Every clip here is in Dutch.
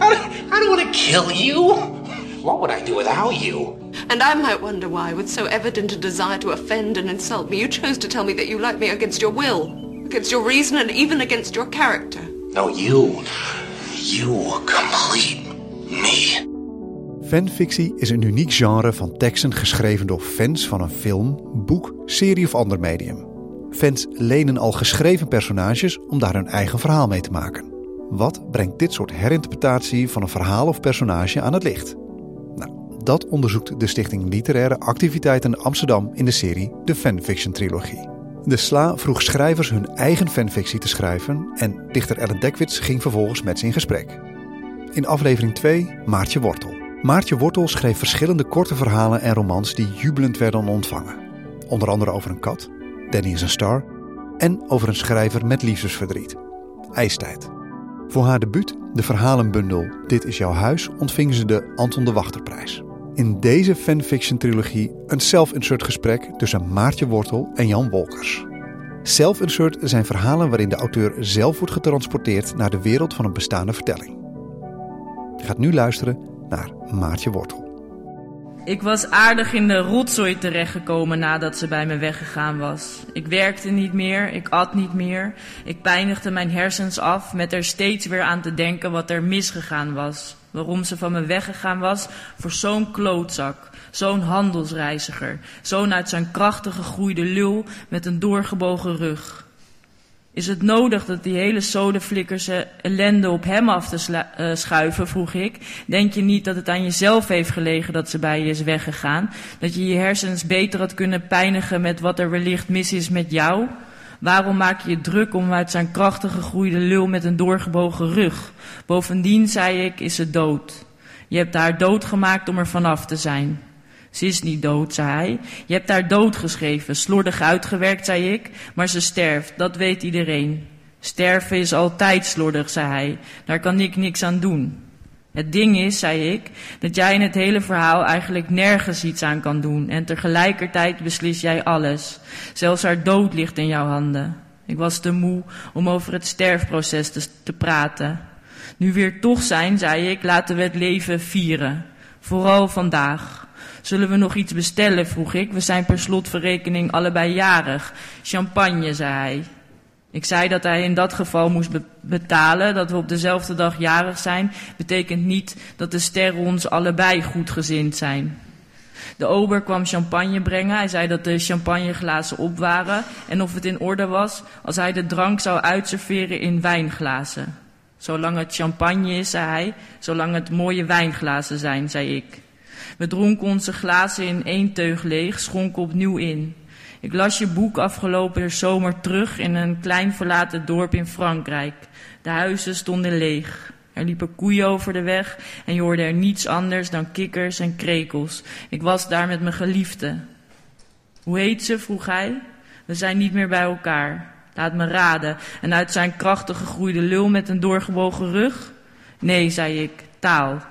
I don't, I don't want to kill you. What would I do without you? And I might wonder why, with so evident a desire to offend and insult me, you chose to tell me that you like me against your will, against your reason, and even against your character. No, you. You complete me. Fanfictie is een uniek genre van teksten geschreven door fans van een film, boek, serie of ander medium. Fans lenen al geschreven personages om daar hun eigen verhaal mee te maken. Wat brengt dit soort herinterpretatie van een verhaal of personage aan het licht? Nou, dat onderzoekt de Stichting Literaire Activiteiten Amsterdam in de serie De Fanfiction Trilogie. De SLA vroeg schrijvers hun eigen fanfictie te schrijven en dichter Ellen Dekwits ging vervolgens met ze in gesprek. In aflevering 2 Maartje Wortel. Maartje Wortel schreef verschillende korte verhalen en romans die jubelend werden ontvangen. Onder andere over een kat, Danny is een star, en over een schrijver met liefdesverdriet, IJstijd. Voor haar debuut, de verhalenbundel Dit is jouw huis, ontving ze de Anton de Wachterprijs. In deze fanfiction-trilogie een self-insert gesprek tussen Maartje Wortel en Jan Wolkers. Self-insert zijn verhalen waarin de auteur zelf wordt getransporteerd naar de wereld van een bestaande vertelling. Je gaat nu luisteren naar Maartje Wortel. Ik was aardig in de rotzooi terechtgekomen nadat ze bij me weggegaan was. Ik werkte niet meer, ik at niet meer. Ik pijnigde mijn hersens af met er steeds weer aan te denken wat er misgegaan was. Waarom ze van me weggegaan was voor zo'n klootzak, zo'n handelsreiziger, zo'n uit zijn krachten gegroeide lul met een doorgebogen rug. Is het nodig dat die hele sodeflikkerse ellende op hem af te uh, schuiven, vroeg ik. Denk je niet dat het aan jezelf heeft gelegen dat ze bij je is weggegaan? Dat je je hersens beter had kunnen pijnigen met wat er wellicht mis is met jou? Waarom maak je je druk om uit zijn krachtige gegroeide lul met een doorgebogen rug? Bovendien, zei ik, is ze dood. Je hebt haar doodgemaakt om er vanaf te zijn. Ze is niet dood, zei hij. Je hebt haar dood geschreven, slordig uitgewerkt, zei ik. Maar ze sterft, dat weet iedereen. Sterven is altijd slordig, zei hij. Daar kan ik niks aan doen. Het ding is, zei ik, dat jij in het hele verhaal eigenlijk nergens iets aan kan doen. En tegelijkertijd beslis jij alles. Zelfs haar dood ligt in jouw handen. Ik was te moe om over het sterfproces te, te praten. Nu weer toch zijn, zei ik, laten we het leven vieren. Vooral vandaag. Zullen we nog iets bestellen, vroeg ik. We zijn per slotverrekening allebei jarig. Champagne, zei hij. Ik zei dat hij in dat geval moest betalen. Dat we op dezelfde dag jarig zijn, betekent niet dat de sterren ons allebei goedgezind zijn. De ober kwam champagne brengen. Hij zei dat de champagneglazen op waren en of het in orde was als hij de drank zou uitserveren in wijnglazen. Zolang het champagne is, zei hij, zolang het mooie wijnglazen zijn, zei ik. We dronken onze glazen in één teug leeg, schonken opnieuw in. Ik las je boek afgelopen zomer terug in een klein verlaten dorp in Frankrijk. De huizen stonden leeg. Er liepen koeien over de weg en je hoorde er niets anders dan kikkers en krekels. Ik was daar met mijn geliefde. Hoe heet ze? vroeg hij. We zijn niet meer bij elkaar. Laat me raden. En uit zijn krachtig gegroeide lul met een doorgebogen rug? Nee, zei ik, taal.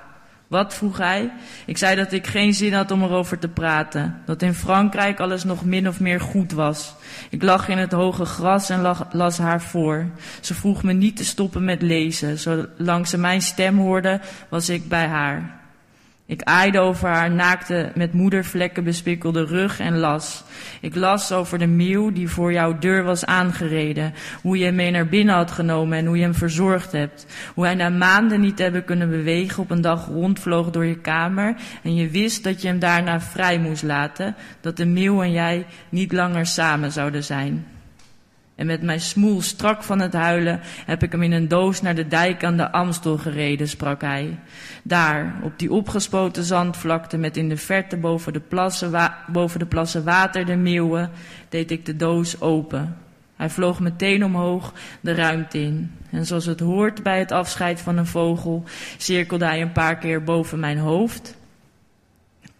Wat? vroeg hij. Ik zei dat ik geen zin had om erover te praten. Dat in Frankrijk alles nog min of meer goed was. Ik lag in het hoge gras en las haar voor. Ze vroeg me niet te stoppen met lezen. Zolang ze mijn stem hoorde, was ik bij haar. Ik aaide over haar naakte, met moedervlekken bespikkelde rug en las. Ik las over de meeuw die voor jouw deur was aangereden. Hoe je hem mee naar binnen had genomen en hoe je hem verzorgd hebt. Hoe hij na maanden niet hebben kunnen bewegen op een dag rondvloog door je kamer. En je wist dat je hem daarna vrij moest laten. Dat de meeuw en jij niet langer samen zouden zijn. En met mijn smoel strak van het huilen heb ik hem in een doos naar de dijk aan de Amstel gereden, sprak hij. Daar, op die opgespoten zandvlakte met in de verte boven de plassen, boven de plassen water de meeuwen, deed ik de doos open. Hij vloog meteen omhoog de ruimte in. En zoals het hoort bij het afscheid van een vogel, cirkelde hij een paar keer boven mijn hoofd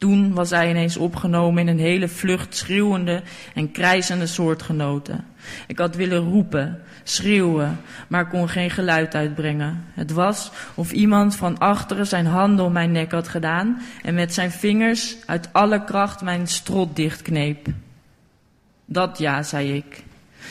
toen was hij ineens opgenomen in een hele vlucht schreeuwende en krijzende soortgenoten. Ik had willen roepen, schreeuwen, maar kon geen geluid uitbrengen. Het was of iemand van achteren zijn handen om mijn nek had gedaan en met zijn vingers uit alle kracht mijn strot dichtkneep. Dat ja, zei ik.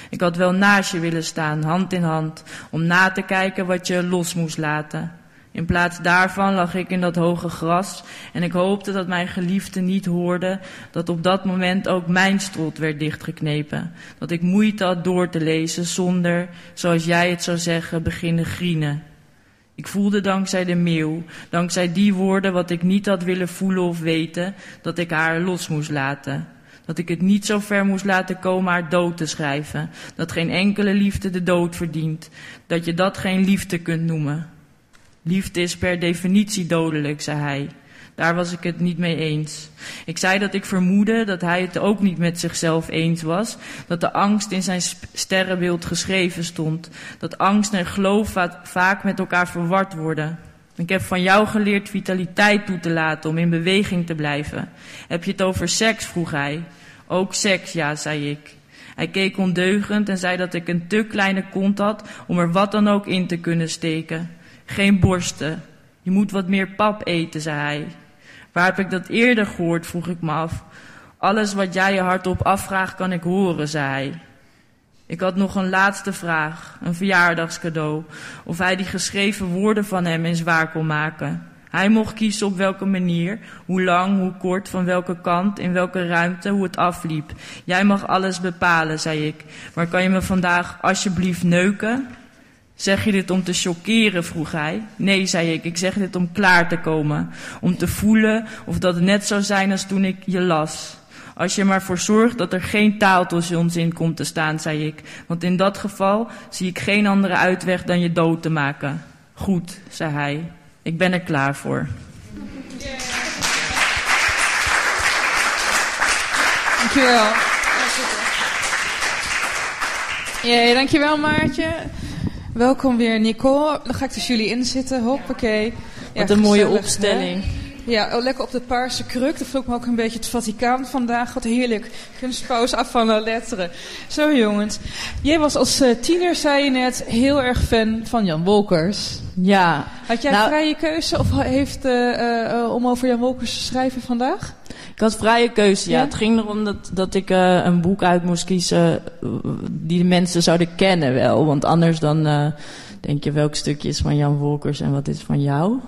Ik had wel naast je willen staan, hand in hand, om na te kijken wat je los moest laten. In plaats daarvan lag ik in dat hoge gras en ik hoopte dat mijn geliefde niet hoorde dat op dat moment ook mijn strot werd dichtgeknepen. Dat ik moeite had door te lezen zonder, zoals jij het zou zeggen, beginnen grienen. Ik voelde dankzij de meeuw, dankzij die woorden wat ik niet had willen voelen of weten, dat ik haar los moest laten. Dat ik het niet zo ver moest laten komen haar dood te schrijven. Dat geen enkele liefde de dood verdient. Dat je dat geen liefde kunt noemen. Liefde is per definitie dodelijk, zei hij. Daar was ik het niet mee eens. Ik zei dat ik vermoedde dat hij het ook niet met zichzelf eens was. Dat de angst in zijn sterrenbeeld geschreven stond. Dat angst en geloof vaak met elkaar verward worden. Ik heb van jou geleerd vitaliteit toe te laten om in beweging te blijven. Heb je het over seks? vroeg hij. Ook seks, ja, zei ik. Hij keek ondeugend en zei dat ik een te kleine kont had om er wat dan ook in te kunnen steken. Geen borsten. Je moet wat meer pap eten, zei hij. Waar heb ik dat eerder gehoord, vroeg ik me af. Alles wat jij je hardop afvraagt, kan ik horen, zei hij. Ik had nog een laatste vraag, een verjaardagscadeau. Of hij die geschreven woorden van hem in zwaar kon maken. Hij mocht kiezen op welke manier, hoe lang, hoe kort, van welke kant, in welke ruimte, hoe het afliep. Jij mag alles bepalen, zei ik. Maar kan je me vandaag alsjeblieft neuken? Zeg je dit om te chockeren, vroeg hij. Nee, zei ik, ik zeg dit om klaar te komen. Om te voelen of dat het net zou zijn als toen ik je las. Als je maar voor zorgt dat er geen taal tussen ons in komt te staan, zei ik. Want in dat geval zie ik geen andere uitweg dan je dood te maken. Goed, zei hij. Ik ben er klaar voor. Dankjewel. Ja, dankjewel Maartje. Welkom weer Nicole. Dan ga ik dus jullie inzitten. Hoppakee. Ja, Wat een mooie opstelling. Ja, oh, lekker op de paarse kruk. Dat voelt me ook een beetje het Vaticaan vandaag. Wat heerlijk. Kunstpauze af van de letteren. Zo jongens. Jij was als uh, tiener, zei je net, heel erg fan van Jan Wolkers. Ja. Had jij nou, vrije keuze of heeft uh, uh, om over Jan Wolkers te schrijven vandaag? Ik had vrije keuze, ja. Het ging erom dat, dat ik een boek uit moest kiezen die de mensen zouden kennen wel. Want anders dan denk je welk stukje is van Jan Wolkers en wat is van jou.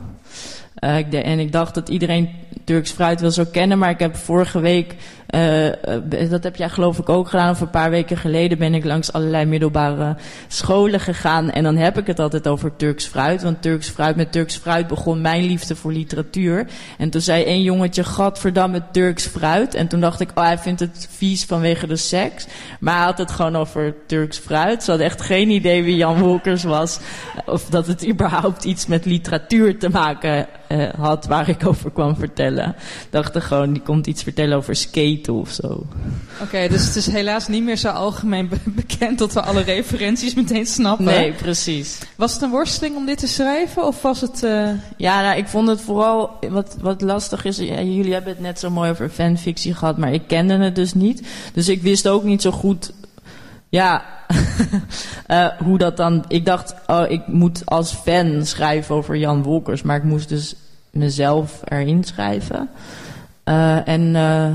De, en ik dacht dat iedereen Turks fruit wel zou kennen, maar ik heb vorige week uh, dat heb jij geloof ik ook gedaan. Of een paar weken geleden ben ik langs allerlei middelbare scholen gegaan. En dan heb ik het altijd over Turks fruit. Want Turks fruit, met Turks fruit begon mijn liefde voor literatuur. En toen zei een jongetje, gadverdamme Turks fruit. En toen dacht ik, oh hij vindt het vies vanwege de seks. Maar hij had het gewoon over Turks fruit. Ze had echt geen idee wie Jan Wolkers was. Of dat het überhaupt iets met literatuur te maken uh, had waar ik over kwam vertellen. Dacht er gewoon, die komt iets vertellen over skate of zo. Oké, dus het is helaas niet meer zo algemeen bekend dat we alle referenties meteen snappen. Nee, precies. Was het een worsteling om dit te schrijven of was het... Uh... Ja, nou, ik vond het vooral... Wat, wat lastig is, ja, jullie hebben het net zo mooi over fanfictie gehad, maar ik kende het dus niet. Dus ik wist ook niet zo goed... Ja, uh, hoe dat dan... Ik dacht, oh, ik moet als fan schrijven over Jan Wolkers, maar ik moest dus mezelf erin schrijven. Uh, en... Eh,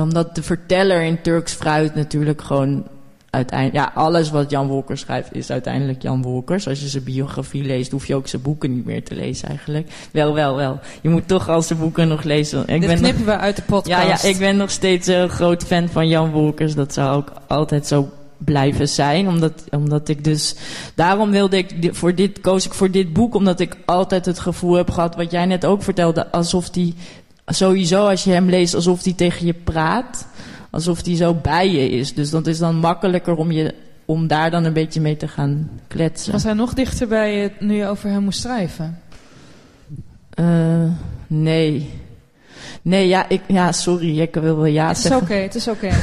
omdat de verteller in Turks fruit natuurlijk gewoon uiteindelijk... Ja, alles wat Jan Wolkers schrijft is uiteindelijk Jan Wolkers. Als je zijn biografie leest, hoef je ook zijn boeken niet meer te lezen eigenlijk. Wel, wel, wel. Je moet toch al zijn boeken nog lezen. Ik Dit ben knippen we uit de podcast. Ja, ja, ik ben nog steeds een groot fan van Jan Wolkers. Dat zou ook altijd zo blijven zijn. Omdat, omdat ik dus. Daarom wilde ik voor dit koos ik voor dit boek. Omdat ik altijd het gevoel heb gehad, wat jij net ook vertelde, alsof die sowieso als je hem leest alsof hij tegen je praat. Alsof hij zo bij je is. Dus dat is dan makkelijker om, je, om daar dan een beetje mee te gaan kletsen. Was hij nog dichter bij je nu je over hem moest schrijven? Uh, nee. Nee, ja, ik, ja, sorry, ik wil wel ja het zeggen. Het is oké, het is oké.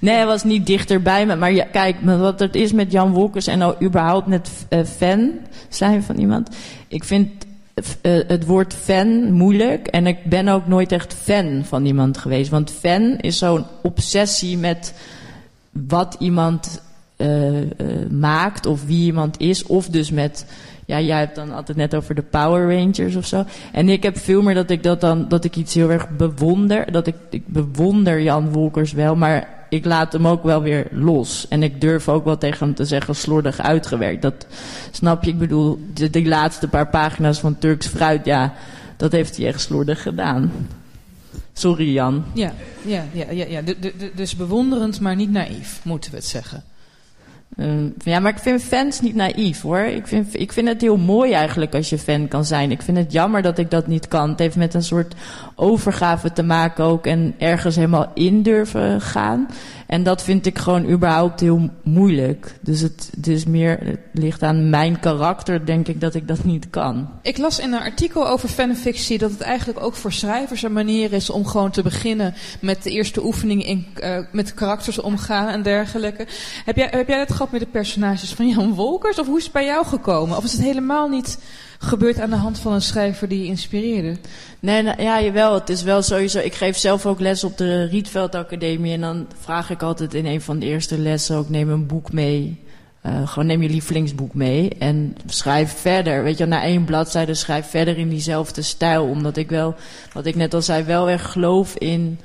nee, hij was niet dichter bij me. Maar ja, kijk, wat het is met Jan Wolkers en nou überhaupt net uh, fan zijn van iemand. Ik vind uh, het woord fan moeilijk. En ik ben ook nooit echt fan van iemand geweest. Want fan is zo'n obsessie met wat iemand uh, maakt of wie iemand is. Of dus met, ja, jij hebt dan altijd net over de Power Rangers of zo. En ik heb veel meer dat ik dat dan, dat ik iets heel erg bewonder. Dat ik, ik bewonder Jan Wolkers wel, maar ik laat hem ook wel weer los. En ik durf ook wel tegen hem te zeggen slordig uitgewerkt. Dat snap je, ik bedoel, die, laatste paar pagina's van Turks fruit, ja, dat heeft hij echt slordig gedaan. Sorry Jan. Ja, ja, ja, ja, ja. Du- du- du- dus bewonderend, maar niet naïef, moeten we het zeggen. Eh, ja, maar ik vind fans niet naïef hoor. Ik vind, ik vind het heel mooi eigenlijk als je fan kan zijn. Ik vind het jammer dat ik dat niet kan. Het heeft met een soort overgave te maken ook. En ergens helemaal in durven gaan. En dat vind ik gewoon überhaupt heel moeilijk. Dus het, het is meer, ligt aan mijn karakter, denk ik, dat ik dat niet kan. Ik las in een artikel over fanfictie dat het eigenlijk ook voor schrijvers een manier is om gewoon te beginnen met de eerste oefening in, eh, met karakters omgaan en dergelijke. Heb jij, heb jij dat met de personages van Jan Wolkers of hoe is het bij jou gekomen? Of is het helemaal niet gebeurd aan de hand van een schrijver die je inspireerde? Nee, nou, ja, jawel. Het is wel sowieso. Ik geef zelf ook les op de Rietveld Academie. En dan vraag ik altijd in een van de eerste lessen ook: neem een boek mee. Eh, gewoon neem je lievelingsboek mee. En schrijf verder. Weet je, na één bladzijde schrijf verder in diezelfde stijl. Omdat ik wel, wat ik net al zei, wel erg geloof in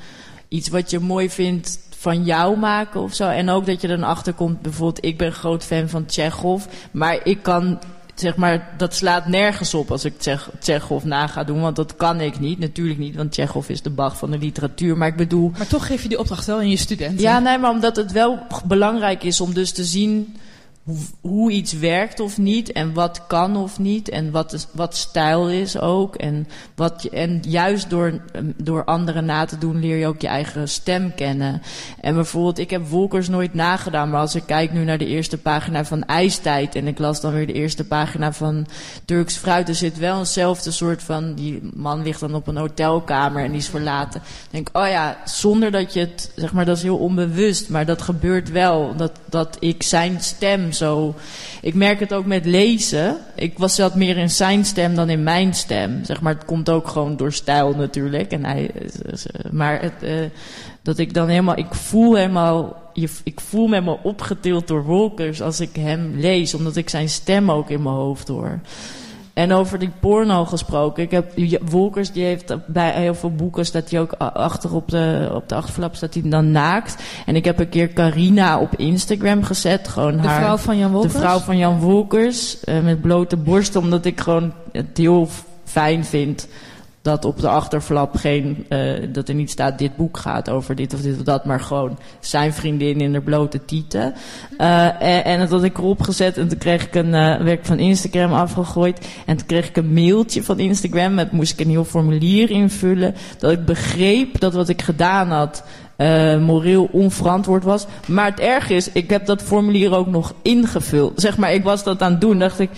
iets wat je mooi vindt van jou maken of zo. En ook dat je dan achterkomt, bijvoorbeeld, ik ben groot fan van Tsjechov. Maar ik kan zeg maar, dat slaat nergens op als ik Tsjech- Tsjechov na ga doen. Want dat kan ik niet. Natuurlijk niet, want Tsjechov is de Bach van de literatuur. Maar ik bedoel... Maar toch geef je die opdracht wel aan je studenten. Ja, nee, maar omdat het wel belangrijk is om dus te zien hoe, iets werkt of niet. En wat kan of niet. En wat, is, wat stijl is ook. En, wat je, en juist door, um, door anderen na te doen leer je ook je eigen stem kennen. En bijvoorbeeld, ik heb Wolkers nooit nagedaan. Maar als ik kijk nu naar de eerste pagina van IJstijd. En ik las dan weer de eerste pagina van Turks Fruit. Er zit wel eenzelfde soort van... Die man ligt dan op een hotelkamer en die is verlaten. Ik denk, oh ja, zonder dat je het... Zeg maar, dat is heel onbewust. Maar dat gebeurt wel. Dat, dat ik zijn stem zo... Ik merk het ook met lezen. Ik was wat meer in zijn stem dan in mijn stem. Zeg maar, het komt ook gewoon door stijl natuurlijk. En hij, maar het, dat ik dan helemaal... Ik voel helemaal... Ik voel me helemaal opgetild door Wolkers als ik hem lees. Omdat ik zijn stem ook in mijn hoofd hoor. En over die porno gesproken. Ik heb Wolkers, die heeft bij heel veel boeken staat hij ook achter op de, op de achterflap staat hij dan naakt. En ik heb een keer Carina op Instagram gezet. Gewoon de haar, vrouw van Jan Wolkers? De vrouw van Jan Wolkers. Uh, met blote borst. Omdat ik gewoon het heel fijn vind dat op de achterflap geen, uh, dat er niet staat dit boek gaat over dit of dit of dat, maar gewoon zijn vriendin in de blote tieten. Uh, en, en dat had ik erop gezet en toen kreeg ik een, uh, werd ik van Instagram afgegooid en toen kreeg ik een mailtje van Instagram met moest ik een heel formulier invullen dat ik begreep dat wat ik gedaan had uh, moreel onverantwoord was. Maar het erg is, ik heb dat formulier ook nog ingevuld. Zeg maar, ik was dat aan het doen, dacht ik,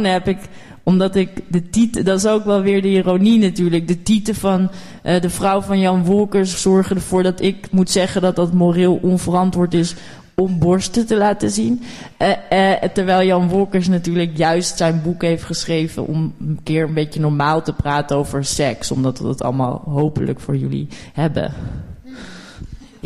nee, heb ik omdat ik de titel, dat is ook wel weer de ironie natuurlijk. De titel van uh, de vrouw van Jan Wolkers zorgen ervoor dat ik moet zeggen dat dat moreel onverantwoord is om borsten te laten zien. Uh, uh, terwijl Jan Wolkers natuurlijk juist zijn boek heeft geschreven om een keer een beetje normaal te praten over seks. Omdat we dat allemaal hopelijk voor jullie hebben.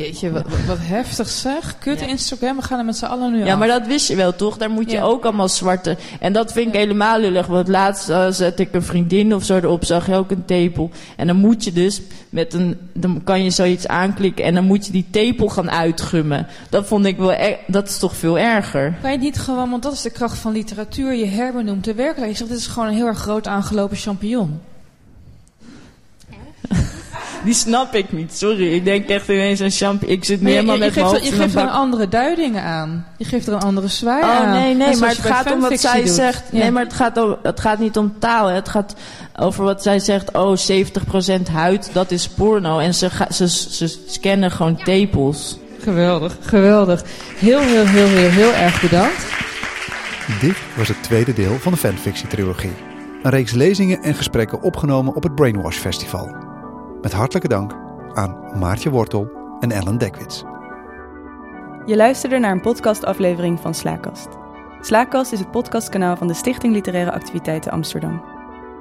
Jeetje, wat, wat heftig zeg. Kut Ja. Instagram, we gaan er met z'n allen nu Ja, af. maar dat wist je wel, toch? Daar moet je Ja. ook allemaal zwarte... En dat vind ik helemaal lullig. Want laatst uh, zet ik een vriendin of zo erop, zag je ook een tepel. En dan moet je dus met een... Dan kan je zoiets aanklikken en dan moet je die tepel gaan uitgummen. Dat vond ik wel... e- Dat is toch veel erger? Kan je niet gewoon, want dat is de kracht van literatuur, je herbenoemt de werkelijkheid. Je zegt, dit is gewoon een heel erg groot aangelopen champignon. Die snap ik niet, sorry. Ik denk echt ineens een champ... Ik zit je, helemaal je, je met mijn geeft, er, hoofd je een geeft er bak- andere duidingen aan. Je geeft er een andere zwaai Oh aan. nee, nee, maar het gaat om wat zij doet. zegt. Ja. Nee, maar het gaat, om, het gaat niet om taal. hè. Het gaat over wat zij zegt. Oh, 70% huid, dat is porno. En ze, ga, ze, ze scannen gewoon tepels. Geweldig, geweldig. Heel, heel, heel, heel, heel erg bedankt. Dit was het tweede deel van de fanfictie-trilogie. Een reeks lezingen en gesprekken opgenomen op het Brainwash Festival. Met hartelijke dank aan Maartje Wortel en Ellen Dekwits. Je luisterde naar een podcastaflevering van Slaakast. Slaakast is het podcastkanaal van de Stichting Literaire Activiteiten Amsterdam.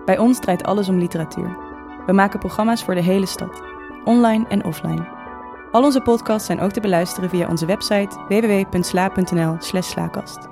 Bij ons draait alles om literatuur. We maken programma's voor de hele stad, online en offline. Al onze podcasts zijn ook te beluisteren via onze website www.sla.nl/slaakast.